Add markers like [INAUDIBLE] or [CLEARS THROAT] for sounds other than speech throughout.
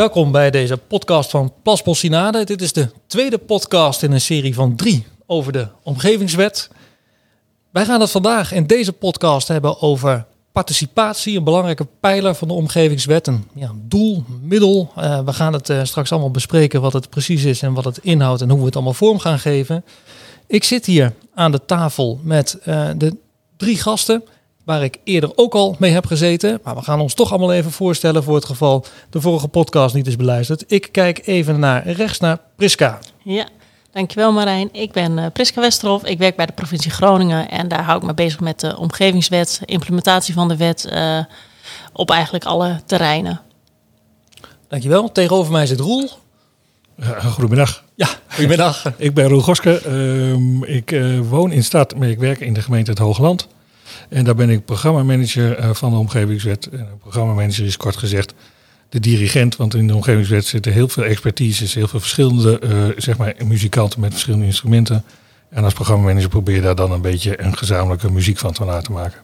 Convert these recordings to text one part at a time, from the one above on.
Welkom bij deze podcast van Plasbos Sinade. Dit is de tweede podcast in een serie van drie over de omgevingswet. Wij gaan het vandaag in deze podcast hebben over participatie, een belangrijke pijler van de omgevingswet. Een ja, doel, middel. Uh, we gaan het uh, straks allemaal bespreken wat het precies is en wat het inhoudt en hoe we het allemaal vorm gaan geven. Ik zit hier aan de tafel met uh, de drie gasten waar ik eerder ook al mee heb gezeten. Maar we gaan ons toch allemaal even voorstellen voor het geval de vorige podcast niet is beluisterd. Ik kijk even naar rechts naar Priska. Ja, dankjewel Marijn. Ik ben uh, Priska Westerhof. Ik werk bij de provincie Groningen en daar hou ik me bezig met de omgevingswet, implementatie van de wet uh, op eigenlijk alle terreinen. Dankjewel. Tegenover mij zit Roel. goedemiddag. Ja, goedemiddag. [LAUGHS] ik ben Roel Goske. Uh, ik uh, woon in stad, maar ik werk in de gemeente Het Hoogland. En daar ben ik programmamanager uh, van de Omgevingswet. En een programmamanager is kort gezegd de dirigent, want in de Omgevingswet zitten heel veel expertise, heel veel verschillende uh, zeg maar, muzikanten met verschillende instrumenten. En als programmamanager probeer je daar dan een beetje een gezamenlijke muziek van te laten maken.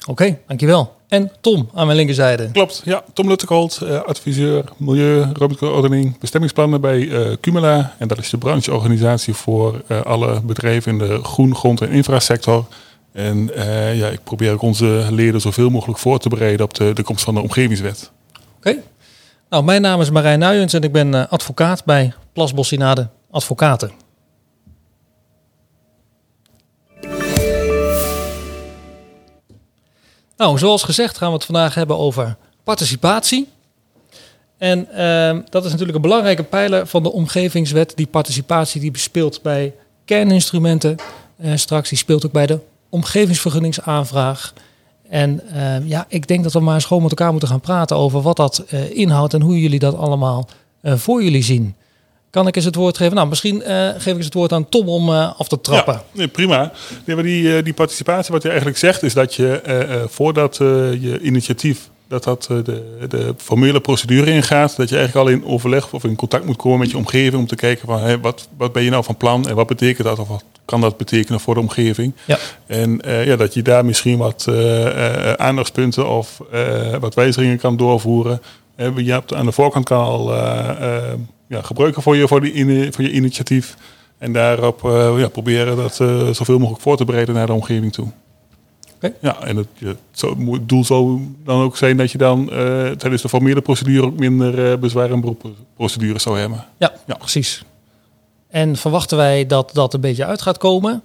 Oké, okay, dankjewel. En Tom aan mijn linkerzijde. Klopt, ja. Tom Luttekolt, uh, adviseur Milieu, ruimtelijke ordening, bestemmingsplannen bij uh, Cumula. En dat is de brancheorganisatie voor uh, alle bedrijven in de groen, grond en infrasector. En uh, ja, ik probeer ook onze leden zoveel mogelijk voor te bereiden op de, de komst van de omgevingswet. Oké. Nou, mijn naam is Marijn Nuyens en ik ben uh, advocaat bij Plasbossinade Advocaten. Nou, zoals gezegd gaan we het vandaag hebben over participatie. En uh, dat is natuurlijk een belangrijke pijler van de omgevingswet. Die participatie die speelt bij kerninstrumenten. Uh, straks die speelt ook bij de omgevingsvergunningsaanvraag. En uh, ja, ik denk dat we maar eens gewoon met elkaar moeten gaan praten over wat dat uh, inhoudt en hoe jullie dat allemaal uh, voor jullie zien. Kan ik eens het woord geven? Nou, misschien geef ik eens het woord aan Tom om af te trappen. Ja, nee, prima. Maar die, die participatie, wat je eigenlijk zegt, is dat je voordat je initiatief dat dat de, de formele procedure ingaat. Dat je eigenlijk al in overleg of in contact moet komen met je omgeving om te kijken van hey, wat, wat ben je nou van plan en wat betekent dat of wat kan dat betekenen voor de omgeving. Ja. En uh, ja, dat je daar misschien wat uh, uh, aandachtspunten of wat wijzigingen kan doorvoeren. je hebt aan de voorkant kan al ja, gebruiken voor je, voor, die in, voor je initiatief. En daarop ja, proberen dat zoveel mogelijk voor te bereiden naar de omgeving toe. Okay. Ja, en het, het doel zou dan ook zijn dat je dan uh, tijdens de formele procedure ook minder uh, bezwaar- en zou hebben. Ja, ja, precies. En verwachten wij dat dat een beetje uit gaat komen?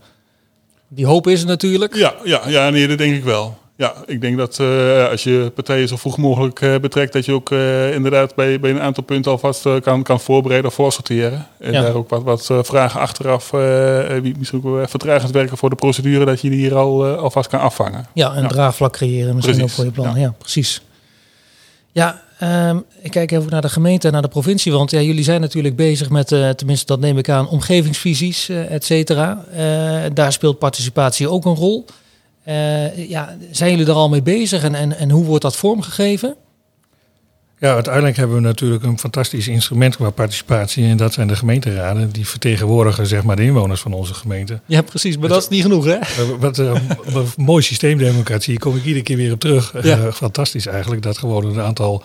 Die hoop is er natuurlijk. Ja, ja, ja nee, dat denk ik wel. Ja, ik denk dat uh, als je partijen zo vroeg mogelijk uh, betrekt, dat je ook uh, inderdaad bij, bij een aantal punten alvast kan, kan voorbereiden of voorsorteren. En ja. daar ook wat, wat vragen achteraf, misschien ook vertragend werken voor de procedure, dat je die hier al alvast kan afvangen. Ja, een ja. draagvlak creëren misschien precies. ook voor je plan. Ja, ja precies. Ja, um, ik kijk even naar de gemeente en naar de provincie. Want ja, jullie zijn natuurlijk bezig met, uh, tenminste dat neem ik aan, omgevingsvisies, uh, et cetera. Uh, daar speelt participatie ook een rol. ja, zijn jullie er al mee bezig en, en hoe wordt dat vormgegeven? Ja, uiteindelijk hebben we natuurlijk een fantastisch instrument qua participatie. En dat zijn de gemeenteraden. Die vertegenwoordigen zeg maar de inwoners van onze gemeente. Ja, precies. Maar dat is niet genoeg, hè? Wat [LAUGHS] een mooi systeemdemocratie. Kom ik iedere keer weer op terug. Ja. Uh, fantastisch eigenlijk. Dat gewoon een aantal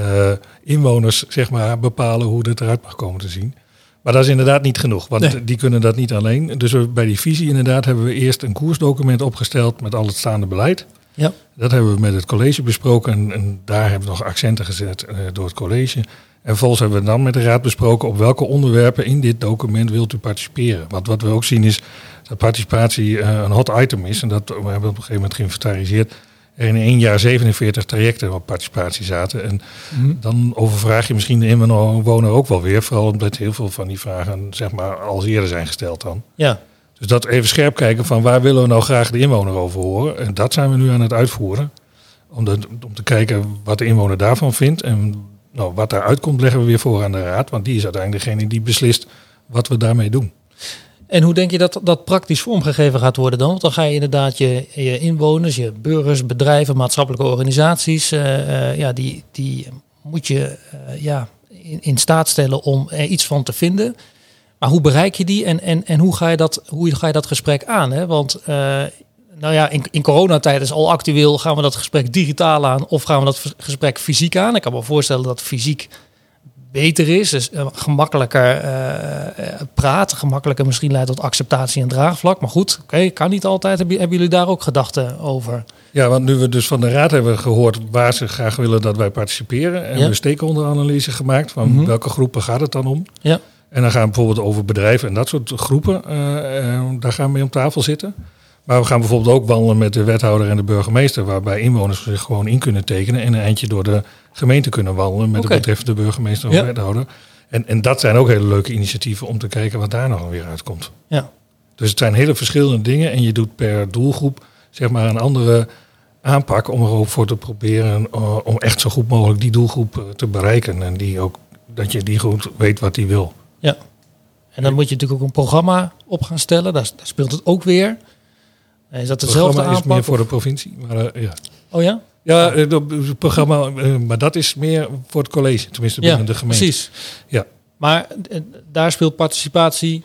uh, inwoners zeg maar bepalen hoe het eruit mag komen te zien. Maar dat is inderdaad niet genoeg, want nee. die kunnen dat niet alleen. Dus we, bij die visie inderdaad hebben we eerst een koersdocument opgesteld met al het staande beleid. Ja. Dat hebben we met het college besproken en, en daar hebben we nog accenten gezet uh, door het college. En vervolgens hebben we dan met de raad besproken op welke onderwerpen in dit document wilt u participeren. Want wat we ook zien is dat participatie uh, een hot item is. En dat we hebben op een gegeven moment geïnventariseerd. Er in één jaar 47 trajecten op participatie zaten. En mm. dan overvraag je misschien de inwoner ook wel weer. Vooral omdat heel veel van die vragen zeg maar, al eerder zijn gesteld dan. Ja. Dus dat even scherp kijken van waar willen we nou graag de inwoner over horen. En dat zijn we nu aan het uitvoeren. Om, om te kijken wat de inwoner daarvan vindt. En nou, wat daaruit komt leggen we weer voor aan de raad. Want die is uiteindelijk degene die beslist wat we daarmee doen. En hoe denk je dat dat praktisch vormgegeven gaat worden dan? Want dan ga je inderdaad je, inwoners, je burgers, bedrijven, maatschappelijke organisaties, uh, uh, ja, die, die moet je uh, ja, in, in staat stellen om er iets van te vinden. Maar hoe bereik je die en, en, en hoe, ga je dat, hoe ga je dat gesprek aan? Hè? Want uh, nou ja, in, in coronatijd is al actueel. Gaan we dat gesprek digitaal aan of gaan we dat gesprek fysiek aan? Ik kan me voorstellen dat fysiek beter is. Dus eh, gemakkelijker eh, eh, praten, gemakkelijker misschien leidt tot acceptatie en draagvlak. Maar goed, oké, kan niet altijd. Hebben, hebben jullie daar ook gedachten over? Ja, want nu we dus van de raad hebben gehoord waar ze graag willen dat wij participeren. En Ja. we stakeholderanalyse gemaakt van Mhm. welke groepen gaat het dan om. Ja. En dan gaan we bijvoorbeeld over bedrijven en dat soort groepen. eh, eh, daar gaan we mee om tafel zitten. Maar we gaan bijvoorbeeld ook wandelen met de wethouder en de burgemeester. Waarbij inwoners zich gewoon in kunnen tekenen. En een eindje door de gemeente kunnen wandelen met de betreffende burgemeester of Ja. wethouder. En, en dat zijn ook hele leuke initiatieven om te kijken wat daar nog weer uitkomt. Ja. Dus het zijn hele verschillende dingen. En je doet per doelgroep zeg maar een andere aanpak om er ook voor te proberen eh, om echt zo goed mogelijk die doelgroep te bereiken. En die ook, dat je die goed weet wat die wil. En dan moet je natuurlijk ook een programma op gaan stellen. Daar, daar speelt het ook weer. Is dat Het dezelfde programma is meer voor of- de provincie. Maar, eh, ja, Oh ja? ja eh, het programma, eh, maar dat is meer voor het college, tenminste binnen de gemeente. precies. Ja. Maar eh, daar speelt participatie...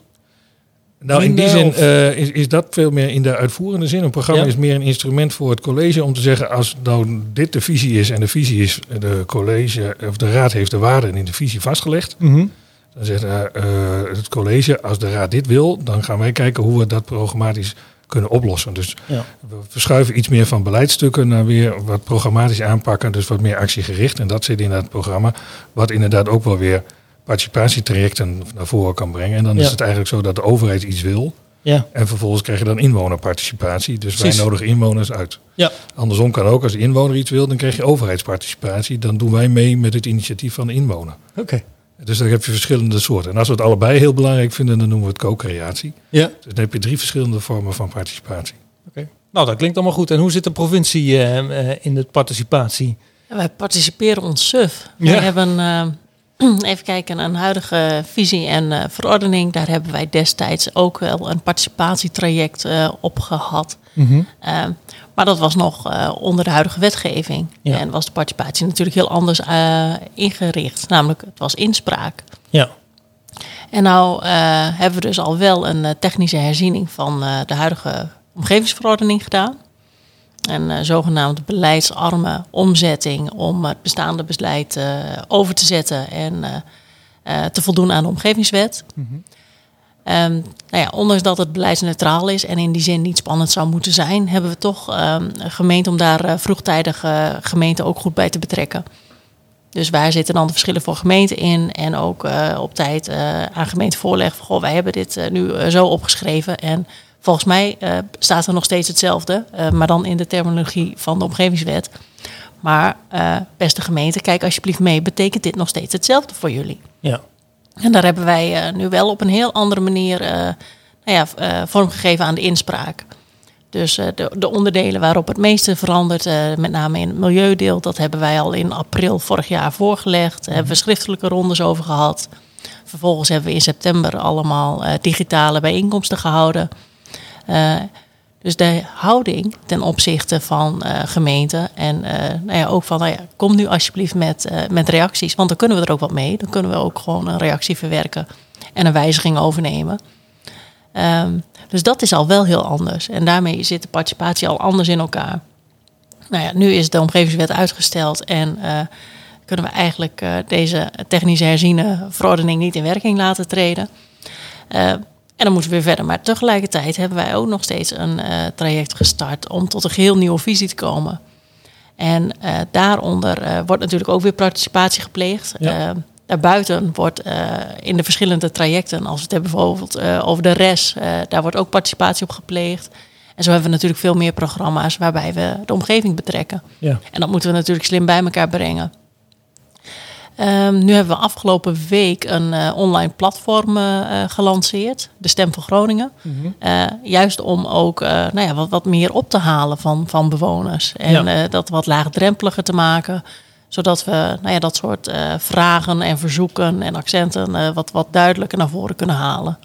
Nou, in die zin eh, is, is dat veel meer in de uitvoerende zin. Een programma Ja. is meer een instrument voor het college om te zeggen, als nou dit de visie is en de visie is, de college of de raad heeft de waarden in de visie vastgelegd. Dan zegt eh, eh, het college, als de raad dit wil, dan gaan wij kijken hoe we dat programmatisch kunnen oplossen. Dus Ja. we verschuiven iets meer van beleidsstukken naar weer wat programmatisch aanpakken, dus wat meer actiegericht. En dat zit in dat programma, wat inderdaad ook wel weer participatietrajecten naar voren kan brengen. En dan Ja. is het eigenlijk zo dat de overheid iets wil. Ja. En vervolgens krijg je dan inwonerparticipatie. Dus Precies. wij nodigen inwoners uit. Ja. Andersom kan ook, als de inwoner iets wil, dan krijg je overheidsparticipatie. Dan doen wij mee met het initiatief van de inwoner. Oké. Dus dan heb je verschillende soorten. En als we het allebei heel belangrijk vinden, dan noemen we het co-creatie. Ja. Dus dan heb je drie verschillende vormen van participatie. Oké. Nou, dat klinkt allemaal goed. En hoe zit de provincie eh, eh, in de participatie? Ja, wij participeren ons suf. Ja. We hebben, eh, [CLEARS THROAT] even kijken, een huidige visie en eh, verordening. Daar hebben wij destijds ook wel een participatietraject eh, op gehad. Eh, maar dat was nog eh, onder de huidige wetgeving. Ja. En was de participatie natuurlijk heel anders ingericht. Namelijk, het was inspraak. Ja. En nou hebben we dus al wel een technische herziening van de huidige omgevingsverordening gedaan. Een eh, zogenaamde beleidsarme omzetting om het bestaande beleid eh, over te zetten en eh, te voldoen aan de omgevingswet. Ehm, nou ja, ondanks dat het beleidsneutraal is en in die zin niet spannend zou moeten zijn, hebben we toch gemeend om daar vroegtijdig gemeenten ook goed bij te betrekken. Dus waar zitten dan de verschillen voor gemeenten in? En ook op tijd aan gemeenten voorleggen van... Goh, wij hebben dit nu zo opgeschreven. En volgens mij eh, staat er nog steeds hetzelfde. eh, maar dan in de terminologie van de omgevingswet. Maar eh, beste gemeente, kijk alsjeblieft mee. Betekent dit nog steeds hetzelfde voor jullie? Ja. En daar hebben wij nu wel op een heel andere manier nou ja, vormgegeven aan de inspraak. Dus de, de onderdelen waarop het meeste verandert, met name in het milieudeel, dat hebben wij al in april vorig jaar voorgelegd. Daar hebben we schriftelijke rondes over gehad. Vervolgens hebben we in september allemaal digitale bijeenkomsten gehouden. Eh, dus de houding ten opzichte van eh, gemeenten en eh, nou ja, ook van, nou ja, kom nu alsjeblieft met, met reacties, want dan kunnen we er ook wat mee. Dan kunnen we ook gewoon een reactie verwerken en een wijziging overnemen. Ehm, dus dat is al wel heel anders. En daarmee zit de participatie al anders in elkaar. Nou ja, nu is de omgevingswet uitgesteld en kunnen we eigenlijk deze technische herziene verordening niet in werking laten treden. En dan moeten we weer verder. Maar tegelijkertijd hebben wij ook nog steeds een eh, traject gestart om tot een geheel nieuwe visie te komen. En eh, daaronder eh, wordt natuurlijk ook weer participatie gepleegd. Ja. Daarbuiten wordt in de verschillende trajecten, als we het hebben bijvoorbeeld over de RES, daar wordt ook participatie op gepleegd. En zo hebben we natuurlijk veel meer programma's waarbij we de omgeving betrekken. Ja. En dat moeten we natuurlijk slim bij elkaar brengen. Ehm, nu hebben we afgelopen week een eh, online platform eh, eh, gelanceerd, de Stem van Groningen. Eh, juist om ook nou ja, wat, wat meer op te halen van, van bewoners. En Ja. dat wat laagdrempeliger te maken. Zodat we nou ja, dat soort vragen en verzoeken en accenten wat, wat duidelijker naar voren kunnen halen.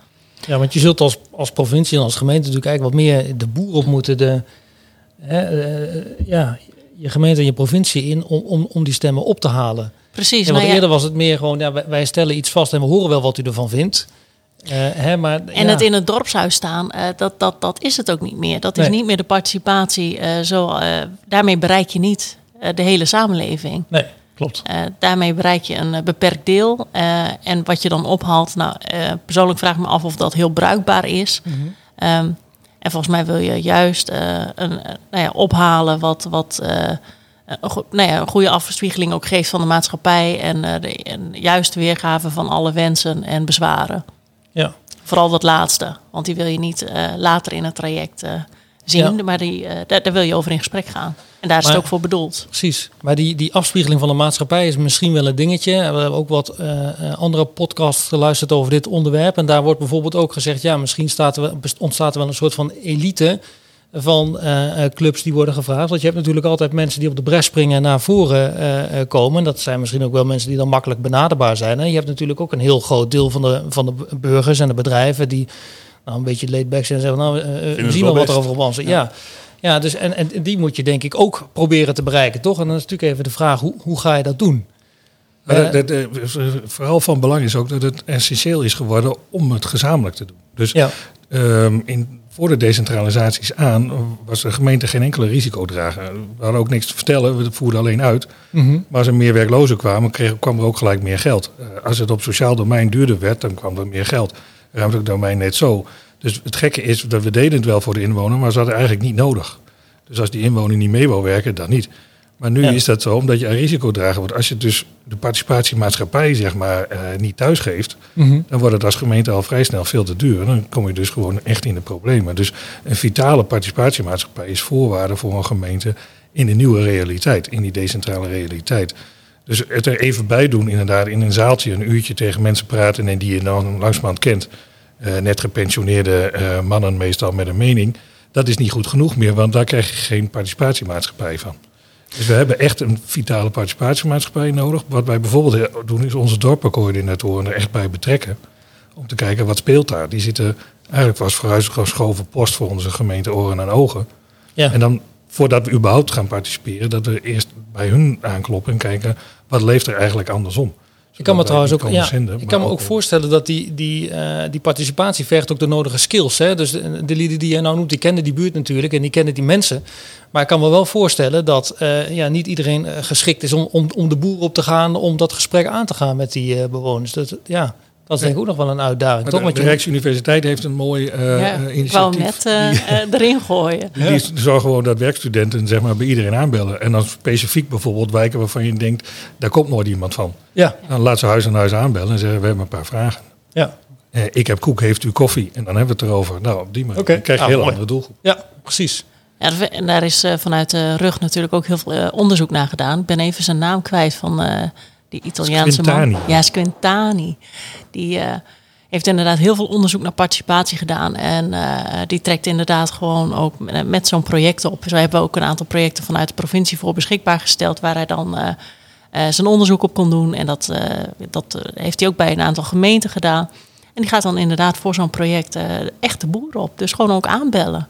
Ja, want je zult als, als provincie en als gemeente natuurlijk eigenlijk wat meer de boer op moeten. De, hè, ja, je gemeente en je provincie in om, om, om die stemmen op te halen. Precies. Ja, want nou ja, eerder was het meer gewoon, ja, wij, stellen iets vast en we horen wel wat u ervan vindt. Eh, hè, maar, En ja. het in het dorpshuis staan, eh, dat, dat, dat is het ook niet meer. Dat is Nee. niet meer de participatie. eh, zo, daarmee bereik je niet de hele samenleving. Nee, klopt. Daarmee bereik je een beperkt deel. En wat je dan ophaalt, nou, persoonlijk vraag ik me af of dat heel bruikbaar is. Ehm, en volgens mij wil je juist een, nou ja, ophalen wat, wat een, go- nou ja, een goede afspiegeling ook geeft van de maatschappij. En eh, de en juist weergave van alle wensen en bezwaren. Ja. Vooral dat laatste, want die wil je niet eh, later in het traject eh, zien, Ja. maar die, eh, daar, daar wil je over in gesprek gaan. En daar is Maar- het ook voor bedoeld. Precies. Maar die, die afspiegeling van de maatschappij is misschien wel een dingetje. We hebben ook wat eh, eh, andere podcasts geluisterd over dit onderwerp. En daar wordt bijvoorbeeld ook gezegd... ja, misschien staat er, ontstaat er wel een soort van elite van eh, eh, clubs die worden gevraagd. Want je hebt natuurlijk altijd mensen die op de bres springen en naar voren eh, eh, komen. Dat zijn misschien ook wel mensen die dan makkelijk benaderbaar zijn. En je hebt natuurlijk ook een heel groot deel van de, van de burgers en de bedrijven... die nou, een beetje laid back zijn en zeggen... nou, we zien wel wel wat er over ons. Ja. ja. Ja, dus en, en die moet je denk ik ook proberen te bereiken, toch? En dan is natuurlijk even de vraag, hoe, hoe ga je dat doen? Maar dat- dat- dat- vooral van belang is ook dat het essentieel is geworden om het gezamenlijk te doen. Dus Ja, Ehm, in, voor de decentralisaties aan was de gemeente geen enkele risicodrager. We hadden ook niks te vertellen, we voerden alleen uit. Mhm. Maar als er meer werklozen kwamen, kreeg, kwam er ook gelijk meer geld. Eh, als het op sociaal domein duurder werd, dan kwam er meer geld. Ruimtelijk domein net zo. Dus het gekke is dat we deden het wel voor de inwoner, maar ze hadden eigenlijk niet nodig. Dus als die inwoner niet mee wou werken, dan niet. Maar nu Ja. is dat zo, omdat je een risicodrager wordt. Als je dus de participatiemaatschappij zeg maar, eh, niet thuisgeeft, Mhm. dan wordt het als gemeente al vrij snel veel te duur. Dan kom je dus gewoon echt in de problemen. Dus een vitale participatiemaatschappij is voorwaarde voor een gemeente in de nieuwe realiteit, in die decentrale realiteit. Dus het er even bij doen, inderdaad, in een zaaltje een uurtje tegen mensen praten en die je dan langzamerhand kent. Eh, net gepensioneerde eh, mannen meestal met een mening. Dat is niet goed genoeg meer, want daar krijg je geen participatiemaatschappij van. Dus we hebben echt een vitale participatiemaatschappij nodig. Wat wij bijvoorbeeld doen is onze dorpencoördinatoren er echt bij betrekken. Om te kijken wat speelt daar. Die zitten eigenlijk was vooruitgeschoven post voor onze gemeente oren en ogen. ja. En dan voordat we überhaupt gaan participeren, dat we eerst bij hun aankloppen en kijken wat leeft er eigenlijk andersom. Ik kan me trouwens ook, ja, zenden, ik kan me ook voorstellen dat die, die, eh, die participatie vergt ook de nodige skills. Hè? Dus de, de lieden die je nou noemt, die kennen die buurt natuurlijk en die kennen die mensen. Maar ik kan me wel voorstellen dat eh, ja, niet iedereen eh, geschikt is om, om, om de boer op te gaan, om dat gesprek aan te gaan met die bewoners. Dat, ja, dat is denk ik ook nog wel een uitdaging. Maar toch? de, Rijksuniversiteit heeft een mooi eh, ja, eh, ik wou hem initiatief. net eh, eh, erin gooien. Die, die zorgen gewoon dat werkstudenten zeg maar, bij iedereen aanbellen. En dan specifiek bijvoorbeeld wijken waarvan je denkt, daar komt nooit iemand van. ja, Dan laat ze huis aan huis aanbellen en zeggen, we hebben een paar vragen. ja, Eh, ik heb koek, heeft u koffie? En dan hebben we het erover. Nou, op die manier krijg je Ah, een heel mooi. andere doelgroep. ja, precies. Ja, en daar is eh, vanuit de rug natuurlijk ook heel veel eh, onderzoek naar gedaan. Ik ben even zijn naam kwijt van eh, die Italiaanse Squintani. man. Ja, Squintani. Die eh, heeft inderdaad heel veel onderzoek naar participatie gedaan. En eh, die trekt inderdaad gewoon ook met, zo'n project op. Zo hebben we ook een aantal projecten vanuit de provincie voor beschikbaar gesteld... waar hij dan eh, zijn onderzoek op kon doen. En dat, dat heeft hij ook bij een aantal gemeenten gedaan. En die gaat dan inderdaad voor zo'n project eh, echt de boer op. Dus gewoon ook aanbellen.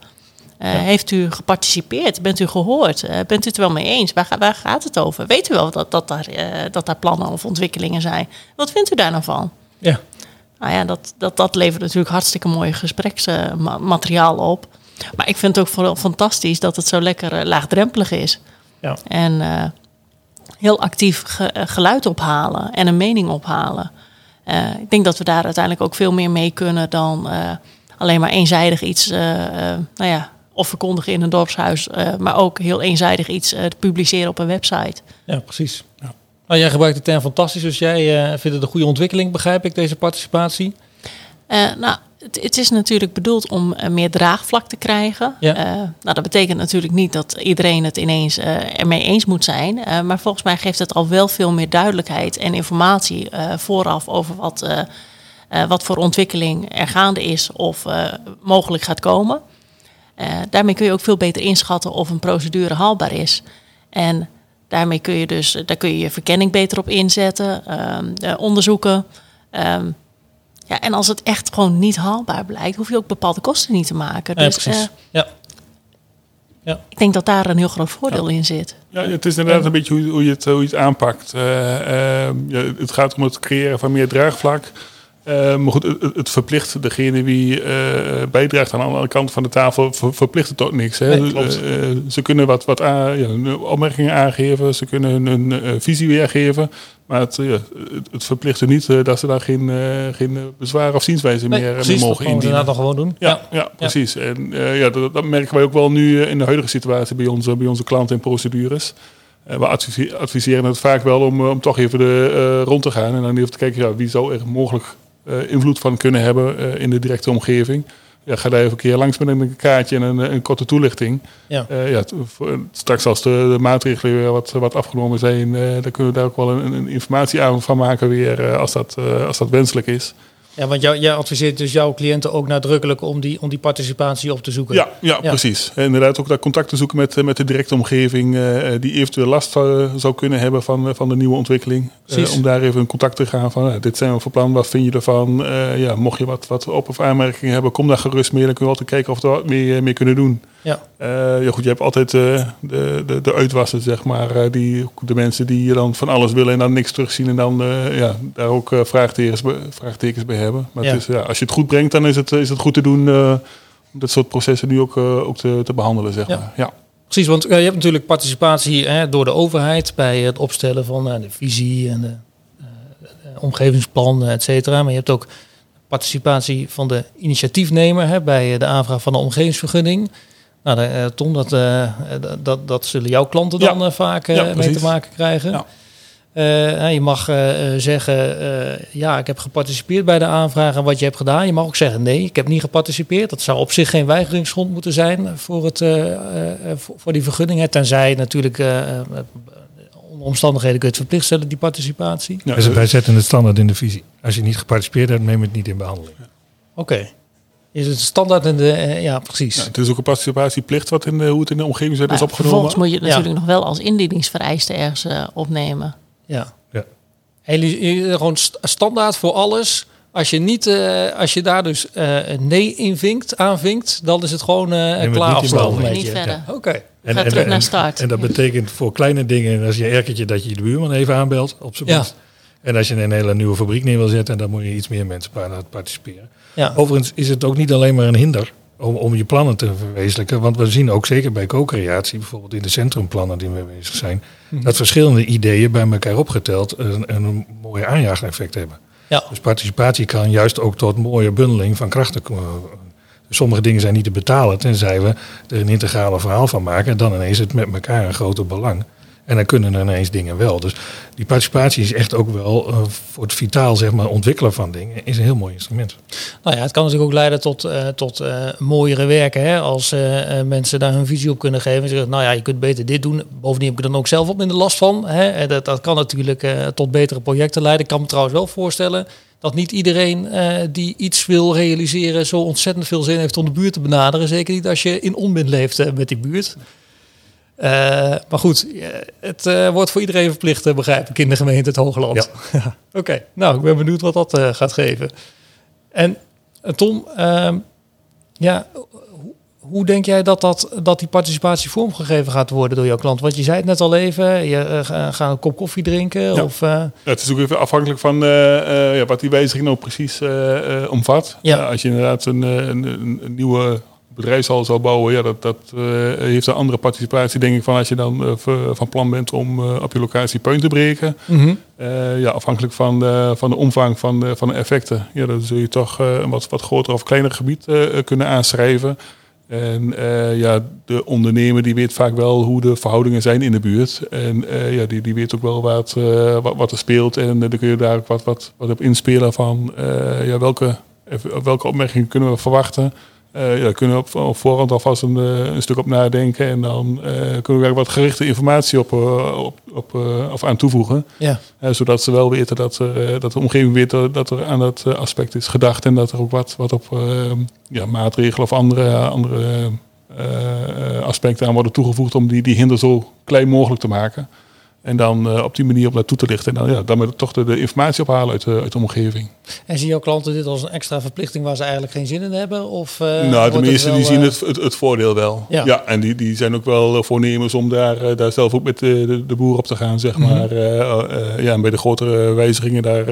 Eh, Heeft u geparticipeerd? Bent u gehoord? Eh, bent u het wel mee eens? Waar, ga- waar gaat het over? Weet u wel dat, dat, daar, eh, dat daar plannen of ontwikkelingen zijn? Wat vindt u daar nou van? Ja, Nou ja, dat, dat, dat levert natuurlijk hartstikke mooi gespreksmateriaal op. Maar ik vind het ook vooral fantastisch dat het zo lekker laagdrempelig is. ja. En heel actief ge- geluid ophalen en een mening ophalen. Ik denk dat we daar uiteindelijk ook veel meer mee kunnen dan alleen maar eenzijdig iets, eh, nou ja, of verkondigen in een dorpshuis, eh, maar ook heel eenzijdig iets te publiceren op een website. Ja, precies. Nou, jij gebruikt de term fantastisch, dus jij eh, vindt het een goede ontwikkeling, begrijp ik, deze participatie. Nou, het, het is natuurlijk bedoeld om meer draagvlak te krijgen. Ja. Nou, dat betekent natuurlijk niet dat iedereen het ineens ermee eens moet zijn. Maar volgens mij geeft het al wel veel meer duidelijkheid en informatie vooraf over wat, wat voor ontwikkeling er gaande is of mogelijk gaat komen. Eh, daarmee kun je ook veel beter inschatten of een procedure haalbaar is. En daarmee kun je dus, daar kun je je verkenning beter op inzetten, ehm, de onderzoeken. ehm, ja, en als het echt gewoon niet haalbaar blijkt, hoef je ook bepaalde kosten niet te maken. Ja, Dus precies. eh, ja. ik denk dat daar een heel groot voordeel in zit. Ja, het is inderdaad een beetje hoe, hoe, je, het, hoe je het aanpakt. Eh, eh, ja, het gaat om het creëren van meer draagvlak. Uh, maar goed, het, het, verplicht degene wie uh, bijdraagt aan de andere kant van de tafel, ver, verplicht het tot niks. Hè. Nee, uh, ze kunnen wat, wat aan, ja, opmerkingen aangeven, ze kunnen hun visie weergeven. Maar het, ja, het, verplicht er niet dat ze daar geen, geen bezwaar of zienswijze nee, meer, precies, meer mogen dat indienen. dat dan gewoon doen. Ja, ja. ja precies. En ja, dat, dat, merken wij ook wel nu in de huidige situatie bij onze, bij onze klanten en procedures. we adviseren het vaak wel om, om toch even de, rond te gaan en dan even te kijken ja, wie zou er mogelijk invloed van kunnen hebben uh, in de directe omgeving. Ja, ga daar even een keer langs met een kaartje en een, een korte toelichting. Ja. Uh, ja, straks als de, de, maatregelen weer wat, wat afgenomen zijn, dan kunnen we daar ook wel een, een informatieavond van maken weer, als, dat, als dat wenselijk is. Ja, want jou, jij adviseert dus jouw cliënten ook nadrukkelijk om die, om die participatie op te zoeken. Ja, ja, ja. precies. En inderdaad ook dat contact te zoeken met, met de directe omgeving uh, die eventueel last uh, zou kunnen hebben van, van de nieuwe ontwikkeling. Uh, om daar even in contact te gaan van, dit zijn we voor plan, wat vind je ervan? ja, mocht je wat, wat op- of aanmerkingen hebben, kom daar gerust mee. Dan kunnen we altijd kijken of we er wat mee, mee kunnen doen. Ja. ja goed, je hebt altijd de, de, de uitwassen, zeg maar. die, de mensen die dan van alles willen en dan niks terugzien. En dan ja, daar ook vraagtekens, vraagtekens bij hebben. Maar Ja. het is, ja, als je het goed brengt, dan is het, is het goed te doen om dat soort processen nu ook, ook te, te, behandelen, zeg Ja. maar. Ja. Precies, want je hebt natuurlijk participatie hè, door de overheid bij het opstellen van de visie en de omgevingsplan, et cetera. Maar je hebt ook participatie van de initiatiefnemer hè, bij de aanvraag van de omgevingsvergunning. Nou, de, Tom, dat, dat, dat zullen jouw klanten dan Ja. vaak Ja, mee precies. te maken krijgen. Ja. Uh, je mag uh, zeggen, uh, ja, ik heb geparticipeerd bij de aanvraag en wat je hebt gedaan. Je mag ook zeggen, nee, ik heb niet geparticipeerd. Dat zou op zich geen weigeringsgrond moeten zijn voor, het, voor, voor, die vergunning. Tenzij natuurlijk onder omstandigheden kun je het verplicht stellen, die participatie. Ja, wij zetten het standaard in de visie. Als je niet geparticipeerd hebt, neem het niet in behandeling. Oké. Okay. Is het standaard in de... ja, precies. Ja, het is ook een participatieplicht wat in de, hoe het in de omgevingswet Maar is opgenomen. Vervolgens moet je het natuurlijk nog wel als indieningsvereiste ergens opnemen. Ja. ja. En gewoon standaard voor alles. Als je, niet, uh, als je daar dus uh, nee invinkt, aanvinkt, dan is het gewoon uh, klaar afgelopen. Niet verder. Oké. Okay. En, en, dat betekent voor kleine dingen, als je erkertje dat je de buurman even aanbelt op zijn ja. best. En als je een hele nieuwe fabriek neer wil zetten, dan moet je iets meer mensen participeren. Ja. Overigens is het ook niet alleen maar een hinder om, om je plannen te verwezenlijken. Want we zien ook zeker bij co-creatie, bijvoorbeeld in de centrumplannen die we bezig zijn, Mhm. dat verschillende ideeën bij elkaar opgeteld een, een mooie aanjaageffect hebben. Ja. Dus participatie kan juist ook tot mooie bundeling van krachten komen. Sommige dingen zijn niet te betalen, tenzij we er een integrale verhaal van maken. En dan ineens het met elkaar een groter belang. En dan kunnen er ineens dingen wel. Dus die participatie is echt ook wel uh, voor het vitaal zeg maar, ontwikkelen van dingen is een heel mooi instrument. Nou ja, het kan natuurlijk ook leiden tot, uh, tot uh, mooiere werken. Hè? Als mensen daar hun visie op kunnen geven. En zeggen, nou ja, je kunt beter dit doen. Bovendien heb ik er dan ook zelf in de last van. Hè? Dat, dat kan natuurlijk tot betere projecten leiden. Ik kan me trouwens wel voorstellen dat niet iedereen die iets wil realiseren zo ontzettend veel zin heeft om de buurt te benaderen. Zeker niet als je in onmin leeft met die buurt. Uh, maar goed, het uh, wordt voor iedereen verplicht, uh, begrijp ik, in de gemeente het Hoogland. Ja. [LAUGHS] Oké, okay. nou, ik ben benieuwd wat dat gaat geven. En Tom, ehm, ja, hoe, denk jij dat, dat, dat die participatie vormgegeven gaat worden door jouw klant? Want je zei het net al even, je gaat een kop koffie drinken. Ja. Of, het is ook even afhankelijk van ja, wat die wijziging nou precies omvat. Ja. als je inderdaad een, een, een nieuwe bedrijfshal zou bouwen, ja, dat, dat uh, heeft een andere participatie, denk ik, van als je dan uh, van plan bent om op je locatie puin te breken. Mm -hmm. ja, afhankelijk van de, van de omvang van de, van de effecten, ja, dan zul je toch een wat, wat groter of kleiner gebied kunnen aanschrijven. En ja, de ondernemer die weet vaak wel hoe de verhoudingen zijn in de buurt. En ja, die, die weet ook wel wat, wat, wat er speelt. En dan kun je daar ook wat, wat, wat op inspelen van ja, welke, welke opmerkingen kunnen we verwachten. Uh, ja, daar kunnen we op, op voorhand alvast een, een, stuk op nadenken. En dan uh, kunnen we er wat gerichte informatie op, op, op of aan toevoegen. Ja. zodat ze wel weten dat, dat de omgeving weet dat er aan dat aspect is gedacht. En dat er ook wat, wat op ja, maatregelen of andere, andere aspecten aan worden toegevoegd om die, die hinder zo klein mogelijk te maken. En dan uh, op die manier op naartoe te lichten. En dan, ja, dan toch de, de informatie ophalen uit, uit de omgeving. En zien jouw klanten dit als een extra verplichting waar ze eigenlijk geen zin in hebben? Of, uh, nou, de meesten die zien het, het, het, voordeel wel. Ja, ja en die, die zijn ook wel voornemens om daar, daar zelf ook met de, de, boer op te gaan, zeg mm -hmm. maar. ja, en bij de grotere wijzigingen, daar,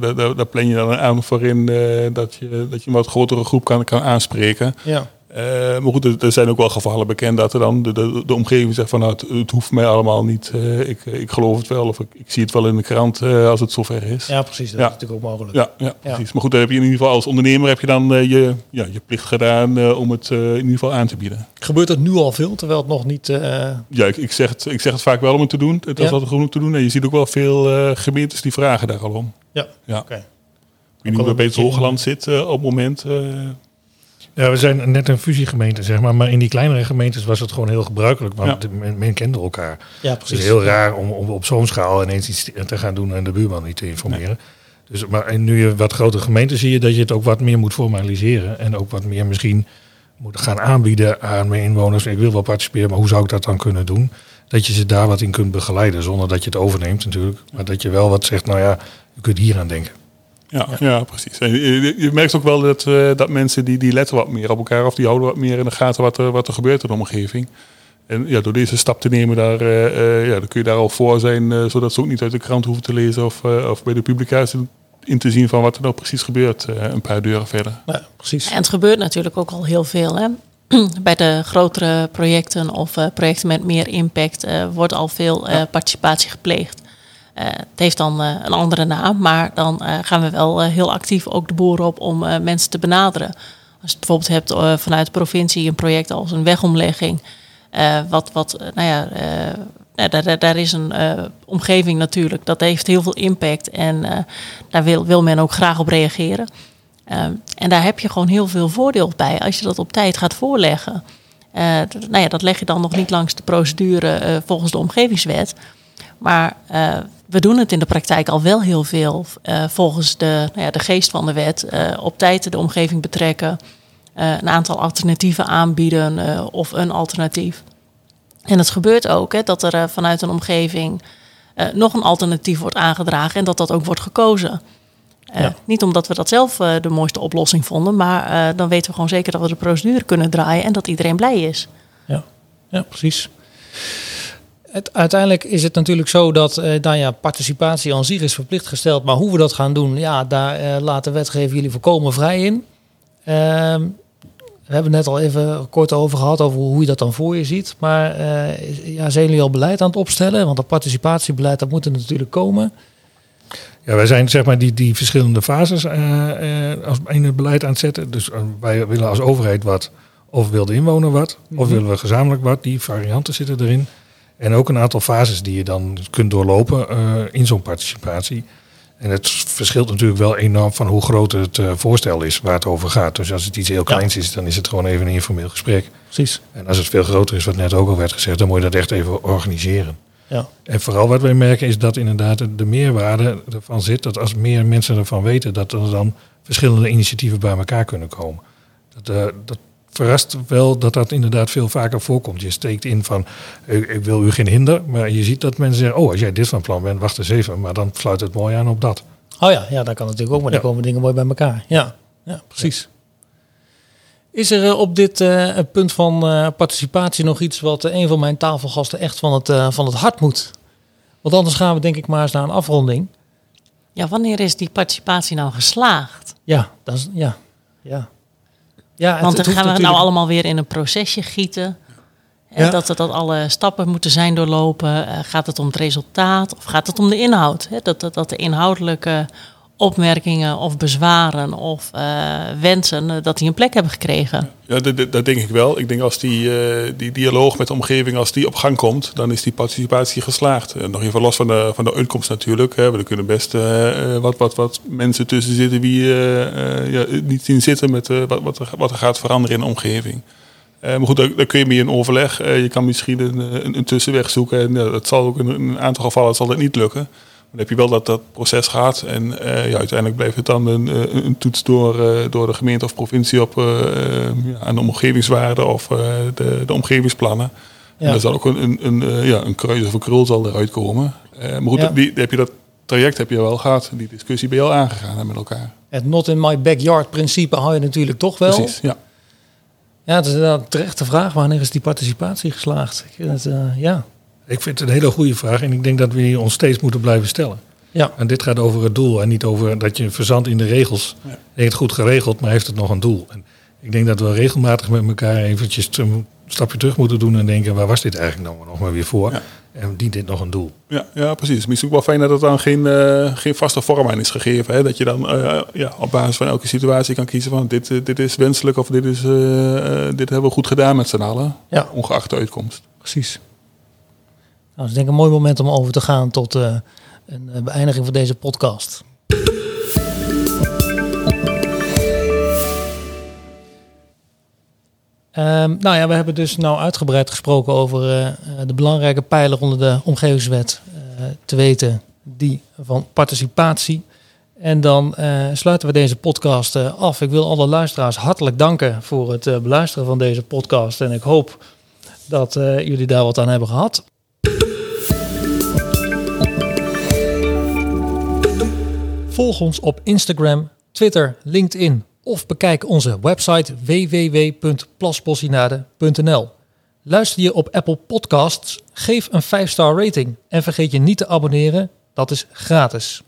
daar, daar, plan je dan aan voor in dat, je, dat je een wat grotere groep kan, kan aanspreken. Ja. Uh, maar goed, er, zijn ook wel gevallen bekend dat er dan de, de, de omgeving zegt van nou, het, het, hoeft mij allemaal niet. Uh, ik, ik geloof het wel of ik, ik zie het wel in de krant uh, als het zover is. Ja, precies. Dat ja. is natuurlijk ook mogelijk. Ja, ja, precies. Maar goed, dan heb je in ieder geval als ondernemer heb je dan je, ja, je plicht gedaan om het in ieder geval aan te bieden. Gebeurt het nu al veel, terwijl het nog niet... Ja, ik, ik, zeg het, ik zeg het vaak wel om het te doen. Het is altijd genoeg te doen. En je ziet ook wel veel gemeentes die vragen daar al om. Ja, ja. oké. Okay. Ik weet niet hoe het bij het Hoogland zit op het moment... Ja, we zijn net een fusiegemeente, zeg maar. Maar in die kleinere gemeentes was het gewoon heel gebruikelijk. Want men, men, kende elkaar. Ja, precies. Het is heel raar om, om, op zo'n schaal ineens iets te gaan doen en de buurman niet te informeren. Dus, maar en nu je wat grotere gemeenten zie je dat je het ook wat meer moet formaliseren. En ook wat meer misschien moet gaan aanbieden aan mijn inwoners. Ik wil wel participeren, maar hoe zou ik dat dan kunnen doen? Dat je ze daar wat in kunt begeleiden, zonder dat je het overneemt natuurlijk. Maar dat je wel wat zegt, nou ja, je kunt hier aan denken. Ja, ja. precies. En je, je, merkt ook wel dat, uh, dat mensen die, die letten wat meer op elkaar of die houden wat meer in de gaten wat er, wat er gebeurt in de omgeving. En ja, door deze stap te nemen, daar, uh, uh, ja, dan kun je daar al voor zijn, zodat ze ook niet uit de krant hoeven te lezen of, of bij de publicatie in te zien van wat er nou precies gebeurt, een paar deuren verder. Ja, precies. En het gebeurt natuurlijk ook al heel veel. Hè? [CLEARS THROAT] Bij de grotere projecten of projecten met meer impact wordt al veel participatie gepleegd. Uh, het heeft dan uh, een andere naam, maar dan uh, gaan we wel heel actief ook de boeren op om mensen te benaderen. Als je bijvoorbeeld hebt vanuit de provincie een project als een wegomlegging, wat, wat nou ja, daar, daar, is een omgeving natuurlijk, dat heeft heel veel impact en daar wil, wil men ook graag op reageren. en daar heb je gewoon heel veel voordeel bij als je dat op tijd gaat voorleggen. nou ja, dat leg je dan nog niet langs de procedure volgens de omgevingswet. Maar uh, we doen het in de praktijk al wel heel veel uh, volgens de, nou ja, de geest van de wet. Uh, op tijd de omgeving betrekken, een aantal alternatieven aanbieden of een alternatief. En het gebeurt ook hè, dat er vanuit een omgeving nog een alternatief wordt aangedragen en dat dat ook wordt gekozen. Ja. Niet omdat we dat zelf de mooiste oplossing vonden, maar dan weten we gewoon zeker dat we de procedure kunnen draaien en dat iedereen blij is. Ja, ja precies uiteindelijk is het natuurlijk zo dat uh, nou ja, participatie aan zich is verplicht gesteld. Maar hoe we dat gaan doen, ja, daar uh, laat de wetgever jullie volkomen vrij in. Uh, we hebben het net al even kort over gehad, over hoe je dat dan voor je ziet. Maar uh, ja, zijn jullie al beleid aan het opstellen? Want dat participatiebeleid, dat moet er natuurlijk komen. Ja, wij zijn zeg maar die, die verschillende fases als in het beleid aan het zetten. Dus wij willen als overheid wat, of wil de inwoner wat, of mhm. willen we gezamenlijk wat. Die varianten zitten erin. En ook een aantal fases die je dan kunt doorlopen uh, in zo'n participatie. En het verschilt natuurlijk wel enorm van hoe groot het uh, voorstel is waar het over gaat. Dus als het iets heel kleins is, dan is het gewoon even een informeel gesprek. Precies. En als het veel groter is, wat net ook al werd gezegd, dan moet je dat echt even organiseren. Ja. En vooral wat wij merken is dat inderdaad de meerwaarde ervan zit. Dat als meer mensen ervan weten, dat er dan verschillende initiatieven bij elkaar kunnen komen. Dat, uh, dat verrast wel dat dat inderdaad veel vaker voorkomt. Je steekt in van, ik, ik, wil u geen hinder, maar je ziet dat mensen zeggen, oh, als jij dit van plan bent, wacht eens even, maar dan sluit het mooi aan op dat. Oh ja, ja dat kan natuurlijk ook, maar dan komen dingen mooi bij elkaar. Ja, ja precies. Is er uh, op dit uh, punt van uh, participatie nog iets wat een van mijn tafelgasten echt van het, van het hart moet? Want anders gaan we denk ik maar eens naar een afronding. Ja, wanneer is die participatie nou geslaagd? Ja, dat is, ja, ja. Ja, Want dan gaan we nou allemaal weer in een procesje gieten. Ja. Dat, dat, dat alle stappen moeten zijn doorlopen. Uh, gaat het om het resultaat of gaat het om de inhoud? Dat, dat, dat de inhoudelijke opmerkingen of bezwaren of uh, wensen, uh, dat die een plek hebben gekregen. Ja, dat, dat, denk ik wel. Ik denk als die, uh, die dialoog met de omgeving, als die op gang komt, dan is die participatie geslaagd. nog even los van de, van de uitkomst natuurlijk. Hè. Kunnen best wat, wat, wat mensen tussen zitten die ja, niet zien zitten met wat, wat, er, wat er gaat veranderen in de omgeving. maar goed, daar, kun je mee in overleg. je kan misschien een, een, een tussenweg zoeken. En dat zal ook in een aantal gevallen zal dat niet lukken. Dan heb je wel dat dat proces gaat. En uh, ja, uiteindelijk blijft het dan een, eh, een toets door, uh, door de gemeente of provincie op uh, ja, aan de omgevingswaarde of de, de omgevingsplannen. En daar zal ook een, een, een, eh, ja, een kruis of een krul zal eruit komen. Eh, maar goed, Ja. die, heb je dat traject heb je wel gehad. Die discussie ben je al aangegaan hè, met elkaar. Het not in my backyard principe hou je natuurlijk toch wel. Precies, ja. Ja, het is inderdaad een terechte vraag. Wanneer is die participatie geslaagd? Ik vind het, eh, ja. Ik vind het een hele goede vraag en ik denk dat we die ons steeds moeten blijven stellen. Ja. En dit gaat over het doel en niet over dat je verzandt in de regels. Ja. Heeft het goed geregeld, maar heeft het nog een doel? En ik denk dat we regelmatig met elkaar eventjes een stapje terug moeten doen en denken, waar was dit eigenlijk nou nog maar weer voor? Ja. En dient dit nog een doel? Ja, ja, precies. Misschien ook wel fijn dat er dan geen, eh, geen vaste vorm aan is gegeven. Hè? Dat je dan eh, ja, op basis van elke situatie kan kiezen van dit, eh, dit is wenselijk of dit, is, dit hebben we goed gedaan met z'n allen. Ja. Ongeacht de uitkomst. Precies. Nou, dat is denk ik een mooi moment om over te gaan tot eh, een eh, beëindiging van deze podcast. Ehm, nou ja, we hebben dus nou uitgebreid gesproken over eh, de belangrijke pijler onder de omgevingswet. eh, te weten die van participatie. En dan sluiten we deze podcast af. Ik wil alle luisteraars hartelijk danken voor het beluisteren van deze podcast. En ik hoop dat jullie daar wat aan hebben gehad. Volg ons op Instagram, Twitter, LinkedIn of bekijk onze website www.plasbossinade.nl. Luister je op Apple Podcasts, geef een 5-star rating en vergeet je niet te abonneren, dat is gratis.